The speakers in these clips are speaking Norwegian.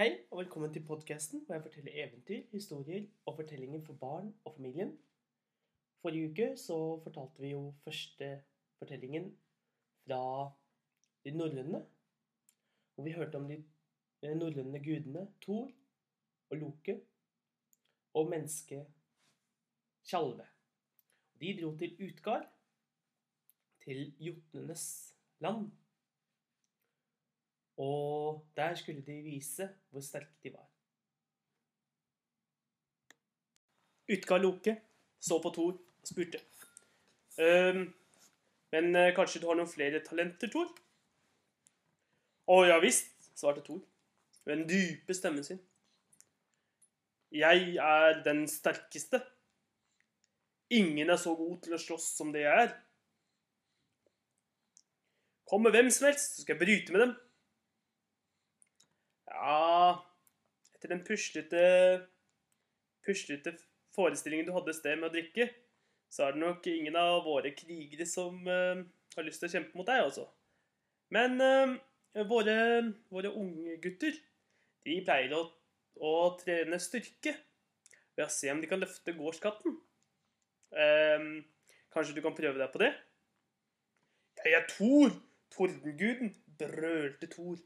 Hei, og velkommen til podkasten hvor jeg forteller eventyr, historier og fortellinger for barn og familien. Forrige uke så fortalte vi jo første fortellingen fra de norrøne. Hvor vi hørte om de eh, norrøne gudene Thor og Loke og mennesket Tjalve. De dro til Utgard, til jotnenes land. Der skulle de vise hvor sterke de var. Utgard Loke så på Thor og spurte. Um, men eh, kanskje du har noen flere talenter, Thor? Å ja visst, svarte Thor med den dype stemmen sin. Jeg er den sterkeste. Ingen er så god til å slåss som det jeg er. Kom med hvem som helst, så skal jeg bryte med dem. Ja Etter den puslete puslete forestillingen du hadde i sted med å drikke, så er det nok ingen av våre krigere som uh, har lyst til å kjempe mot deg, altså. Men uh, våre, våre unge gutter, de pleier å, å trene styrke ved å se om de kan løfte gårdskatten. Uh, kanskje du kan prøve deg på det? Jeg er Thor, tordenguden, brølte Thor.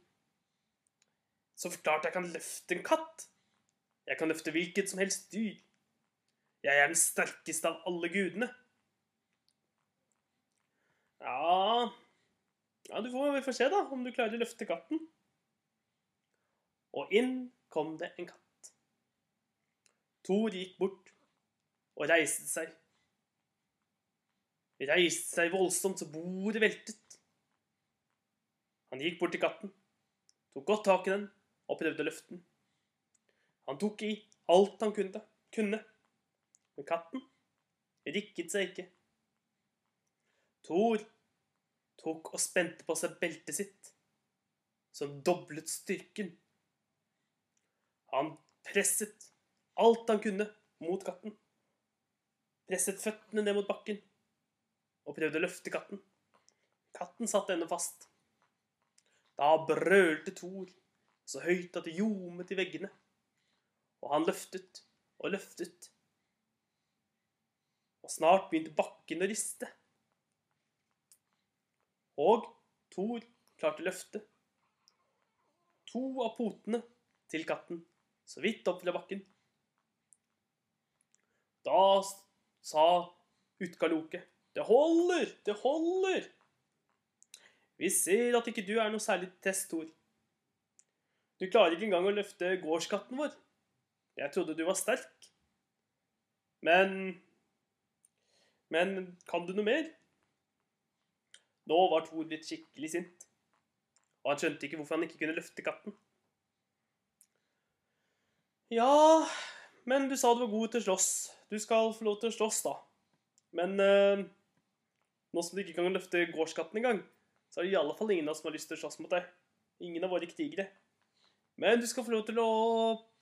Så forklart jeg kan løfte en katt. Jeg kan løfte hvilket som helst dyr. Jeg er den sterkeste av alle gudene. Ja Ja, du får, vi får se, da, om du klarer å løfte katten. Og inn kom det en katt. Thor gikk bort og reiste seg. Reiste seg voldsomt så bordet veltet. Han gikk bort til katten, tok godt tak i den og prøvde å løfte den. Han tok i alt han kunne, kunne. men katten rikket seg ikke. Thor tok og spente på seg beltet sitt, som doblet styrken. Han presset alt han kunne mot katten. Presset føttene ned mot bakken og prøvde å løfte katten. Katten satt ennå fast. Da brølte Thor så høyt at det ljomet i veggene. Og han løftet og løftet. Og snart begynte bakken å riste. Og Thor klarte å løfte to av potene til katten så vidt opp fra bakken. Da sa Utgaloke Det holder! Det holder! Vi ser at ikke du er noe særlig test, Thor. Du klarer ikke engang å løfte gårdskatten vår. Jeg trodde du var sterk. Men Men kan du noe mer? Nå var Thor blitt skikkelig sint. Og han skjønte ikke hvorfor han ikke kunne løfte katten. Ja, men du sa du var god til å slåss. Du skal få lov til å slåss, da. Men eh, nå som du ikke kan løfte gårdskatten engang, så er det i alle fall ingen av oss som har lyst til å slåss mot deg. Ingen av våre krigere. Men du skal få lov til å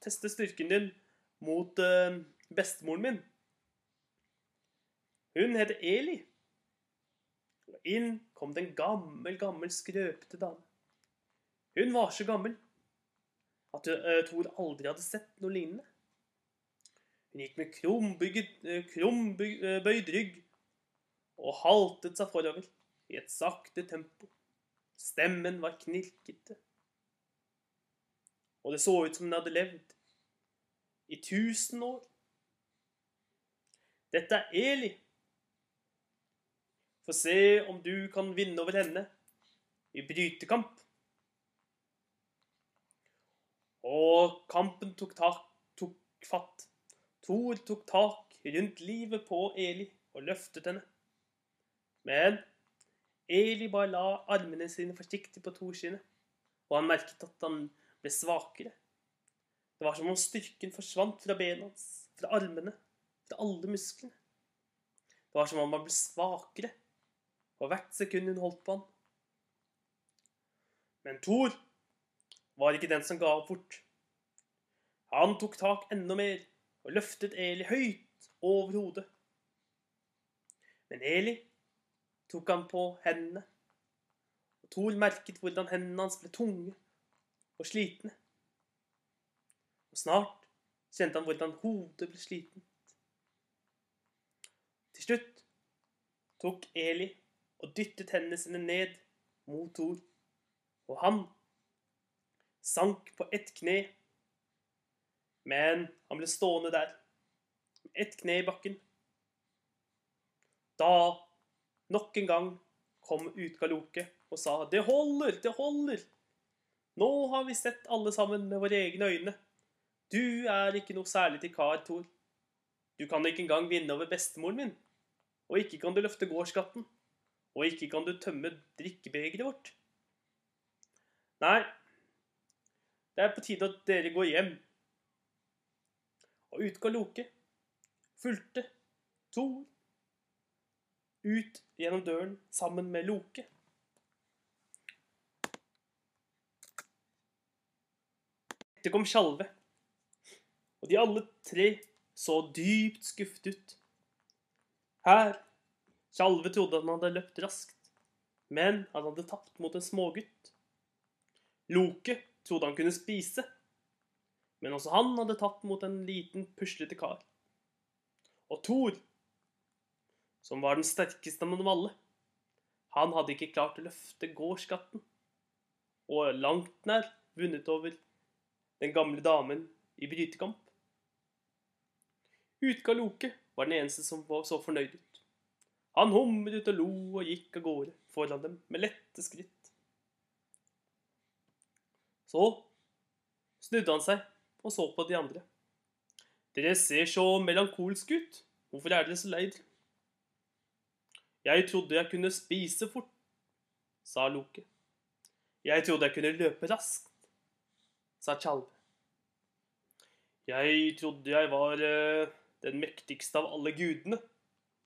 teste styrken din mot uh, bestemoren min. Hun heter Eli. Og inn kom det en gammel, gammel, skrøpete dame. Hun var så gammel at uh, Thor aldri hadde sett noe lignende. Hun gikk med krumbøyd uh, rygg og haltet seg forover i et sakte tempo. Stemmen var knirkete. Og det så ut som den hadde levd i tusen år. Dette er Eli. Få se om du kan vinne over henne i brytekamp. Og kampen tok, tak, tok fatt. Thor tok tak rundt livet på Eli og løftet henne. Men Eli bare la armene sine forsiktig på Thors sine, og han merket at han ble svakere. Det var som om styrken forsvant fra bena hans, fra armene, fra alle musklene. Det var som om han ble svakere, og hvert sekund hun holdt på han. Men Thor var ikke den som ga opp fort. Han tok tak enda mer og løftet Eli høyt over hodet. Men Eli tok han på hendene, og Thor merket hvordan hendene hans ble tunge og slitne. snart kjente han hvordan hodet ble sliten. Til slutt tok Eli og dyttet hendene sine ned mot Thor, og han sank på ett kne. Men han ble stående der, med ett kne i bakken. Da, nok en gang, kom Utgaloke og sa 'Det holder, det holder'. Nå har vi sett alle sammen med våre egne øyne. Du er ikke noe særlig til kar, Thor. Du kan ikke engang vinne over bestemoren min. Og ikke kan du løfte gårdskatten. Og ikke kan du tømme drikkebegeret vårt. Nei, det er på tide at dere går hjem. Og ut går Loke. Fulgte Thor ut gjennom døren sammen med Loke. Det kom Tjalve, og de alle tre så dypt skuffet ut. Her Tjalve trodde han hadde løpt raskt, men han hadde tapt mot en smågutt. Loke trodde han kunne spise, men også han hadde tapt mot en liten, puslete kar. Og Thor, som var den sterkeste av dem alle, han hadde ikke klart å løfte gårdskatten, og langt nær vunnet over den gamle damen i brytekamp. Utga Loke var den eneste som var så fornøyd ut. Han humret og lo og gikk av gårde foran dem med lette skritt. Så snudde han seg og så på de andre. Dere ser så melankolske ut. Hvorfor er dere så lei dere? Jeg trodde jeg kunne spise fort, sa Loke. Jeg trodde jeg kunne løpe raskt, sa Tjalve. Jeg trodde jeg var uh, den mektigste av alle gudene,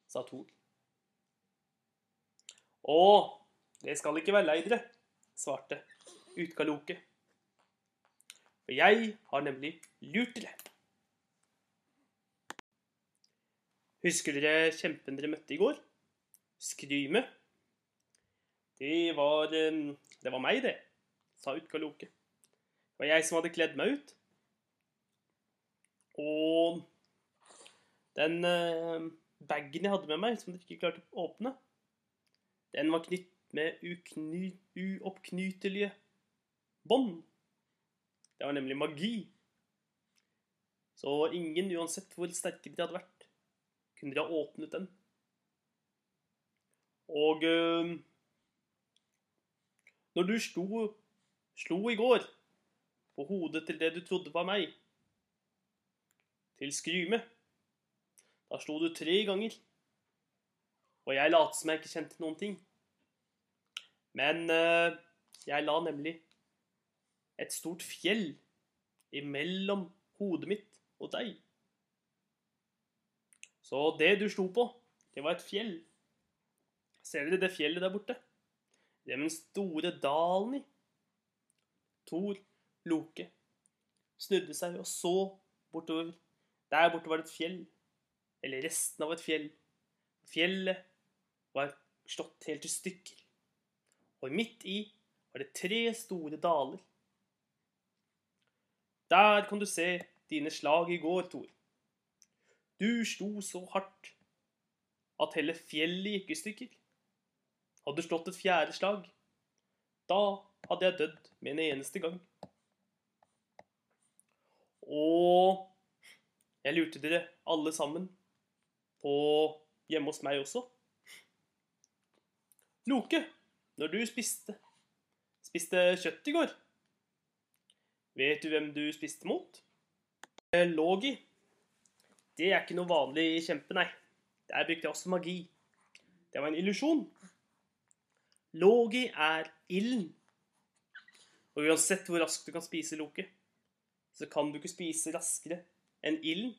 sa Thor. Å, det skal ikke være lei dere, svarte Utkaloke. For jeg har nemlig lurt dere. Husker dere kjempen dere møtte i går? Skryme? Det var um, Det var meg, det, sa Utkaloke. Det var jeg som hadde kledd meg ut. Og den uh, bagen jeg hadde med meg, som dere ikke klarte å åpne, den var knytt med uoppknytelige bånd. Det var nemlig magi. Så ingen, uansett hvor sterke de hadde vært, kunne de ha åpnet den. Og uh, når du slo, slo i går på hodet til det du trodde var meg, til Skryme. Da slo du tre ganger. Og jeg lot som jeg ikke kjente noen ting. Men uh, jeg la nemlig et stort fjell imellom hodet mitt og deg. Så det du slo på, det var et fjell. Ser dere det fjellet der borte? Det med den store dalen i. Thor Loke snudde seg og så bortover der borte var det et fjell. Eller resten av et fjell. Fjellet var slått helt i stykker. Og midt i var det tre store daler. Der kan du se dine slag i går, Thor. Du slo så hardt at hele fjellet gikk i stykker. Hadde du slått et fjerde slag, da hadde jeg dødd med en eneste gang. Og jeg lurte dere alle sammen på hjemme hos meg også. Loke, når du spiste spiste kjøtt i går, vet du hvem du spiste mot? Logi. Det er ikke noe vanlig kjempe, nei. Der brukte jeg også magi. Det var en illusjon. Logi er ilden. Og uansett hvor raskt du kan spise Loke, så kan du ikke spise raskere enn ilden.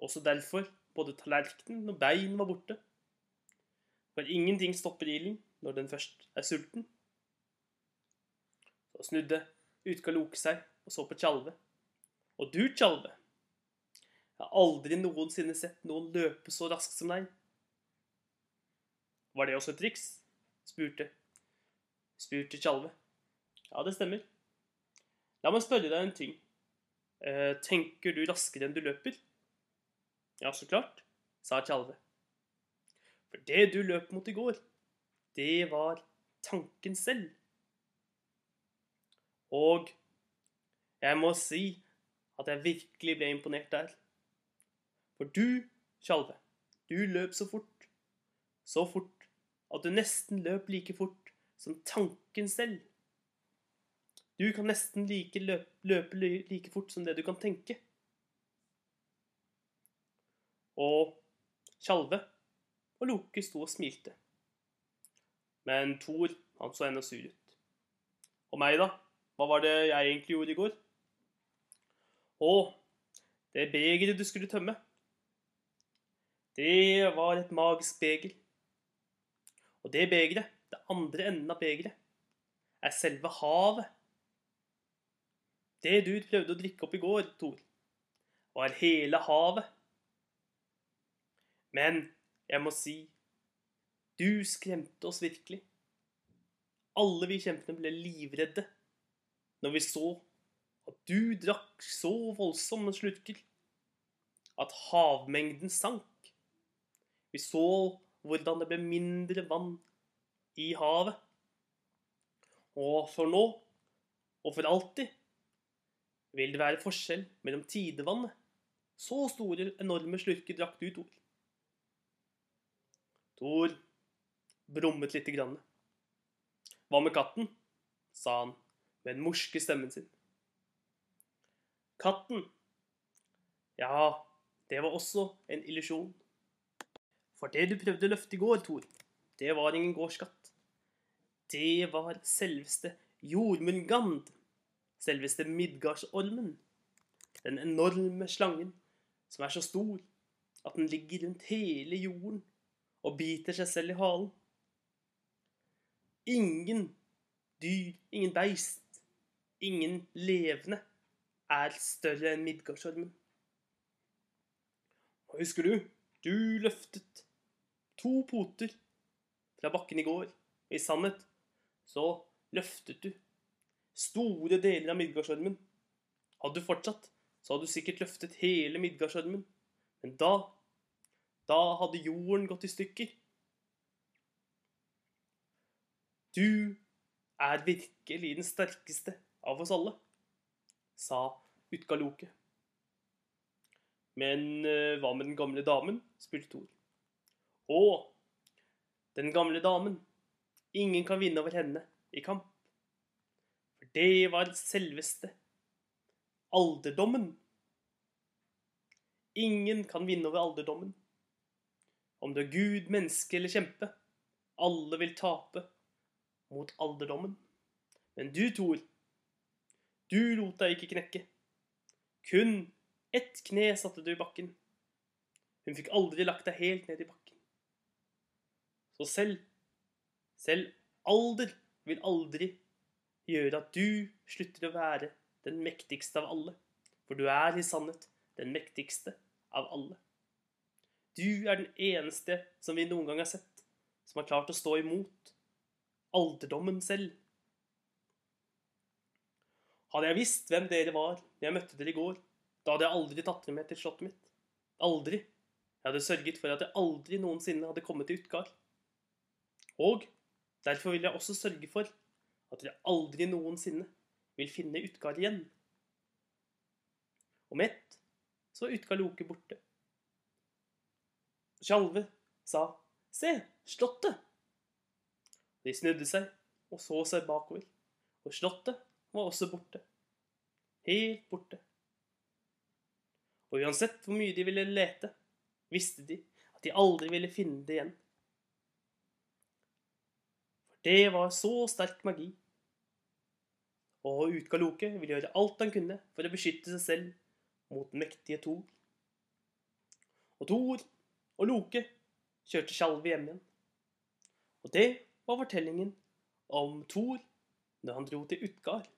Også derfor både tallerkenen og bein var borte. For ingenting stopper ilden når den først er sulten. Så snudde Utkaloke seg og så på Tjalve. Og du, Tjalve, jeg har aldri noensinne sett noen løpe så raskt som deg. Var det også et triks? spurte spurte Tjalve. Ja, det stemmer. La meg spørre deg en ting. Eh, tenker du raskere enn du løper? Ja, så klart, sa Tjalve. For det du løp mot i går, det var tanken selv. Og jeg må si at jeg virkelig ble imponert der. For du, Tjalve, du løp så fort, så fort, at du nesten løp like fort som tanken selv. Du kan nesten like løpe, løpe like fort som det du kan tenke. Og Tjalve og Loke sto og smilte. Men Thor, han så ennå sur ut. Og meg, da? Hva var det jeg egentlig gjorde i går? Å, det begeret du skulle tømme. Det var et magisk beger. Og det begeret, det andre enden av begeret, er selve havet. Det du prøvde å drikke opp i går, Thor, var hele havet. Men jeg må si, du skremte oss virkelig. Alle vi kjempene ble livredde når vi så at du drakk så voldsomme slurker at havmengden sank. Vi så hvordan det ble mindre vann i havet. Og for nå, og for alltid, vil det være forskjell mellom tidevannet. Så store, enorme slurker drakk du, Tor. Tor brummet lite grann. Hva med katten? sa han med den morske stemmen sin. Katten. Ja, det var også en illusjon. For det du prøvde å løfte i går, Tor, det var ingen gårdskatt. Det var selveste Jormungand, selveste Midgardsormen. Den enorme slangen som er så stor at den ligger rundt hele jorden og biter seg selv i halen. Ingen dyr, ingen beist, ingen levende er større enn Midgardsormen. Og husker du, du løftet to poter fra bakken i går. Og i sannhet så løftet du store deler av Midgardsormen. Hadde du fortsatt, så hadde du sikkert løftet hele Midgardsormen. Men da, da hadde jorden gått i stykker. Du er virkelig den sterkeste av oss alle, sa Utgaloke. Men uh, hva med den gamle damen? spurte Thor. Å, den gamle damen. Ingen kan vinne over henne i kamp. Det var selveste alderdommen. Ingen kan vinne over alderdommen. Om du er gud, menneske eller kjempe, alle vil tape mot alderdommen. Men du, Thor, du lot deg ikke knekke. Kun ett kne satte du i bakken. Hun fikk aldri lagt deg helt ned i bakken. Så selv, selv alder vil aldri gjøre at du slutter å være den mektigste av alle. For du er i sannhet den mektigste av alle. Du er den eneste som vi noen gang har sett, som har klart å stå imot alderdommen selv. Hadde jeg visst hvem dere var når jeg møtte dere i går, da hadde jeg aldri tatt dere med til slottet mitt. Aldri. Jeg hadde sørget for at jeg aldri noensinne hadde kommet til Utgard. Og derfor vil jeg også sørge for at dere aldri noensinne vil finne Utgard igjen. Om ett så var Utgard Loke borte. Tjalve sa 'Se, slottet'. De snudde seg og så seg bakover, og slottet var også borte. Helt borte. Og uansett hvor mye de ville lete, visste de at de aldri ville finne det igjen. For det var så sterk magi. Og Utgaloke ville gjøre alt han kunne for å beskytte seg selv mot mektige Thor. Og Thor og Loke kjørte Skjalve hjem igjen. Og det var fortellingen om Thor når han dro til Utgard.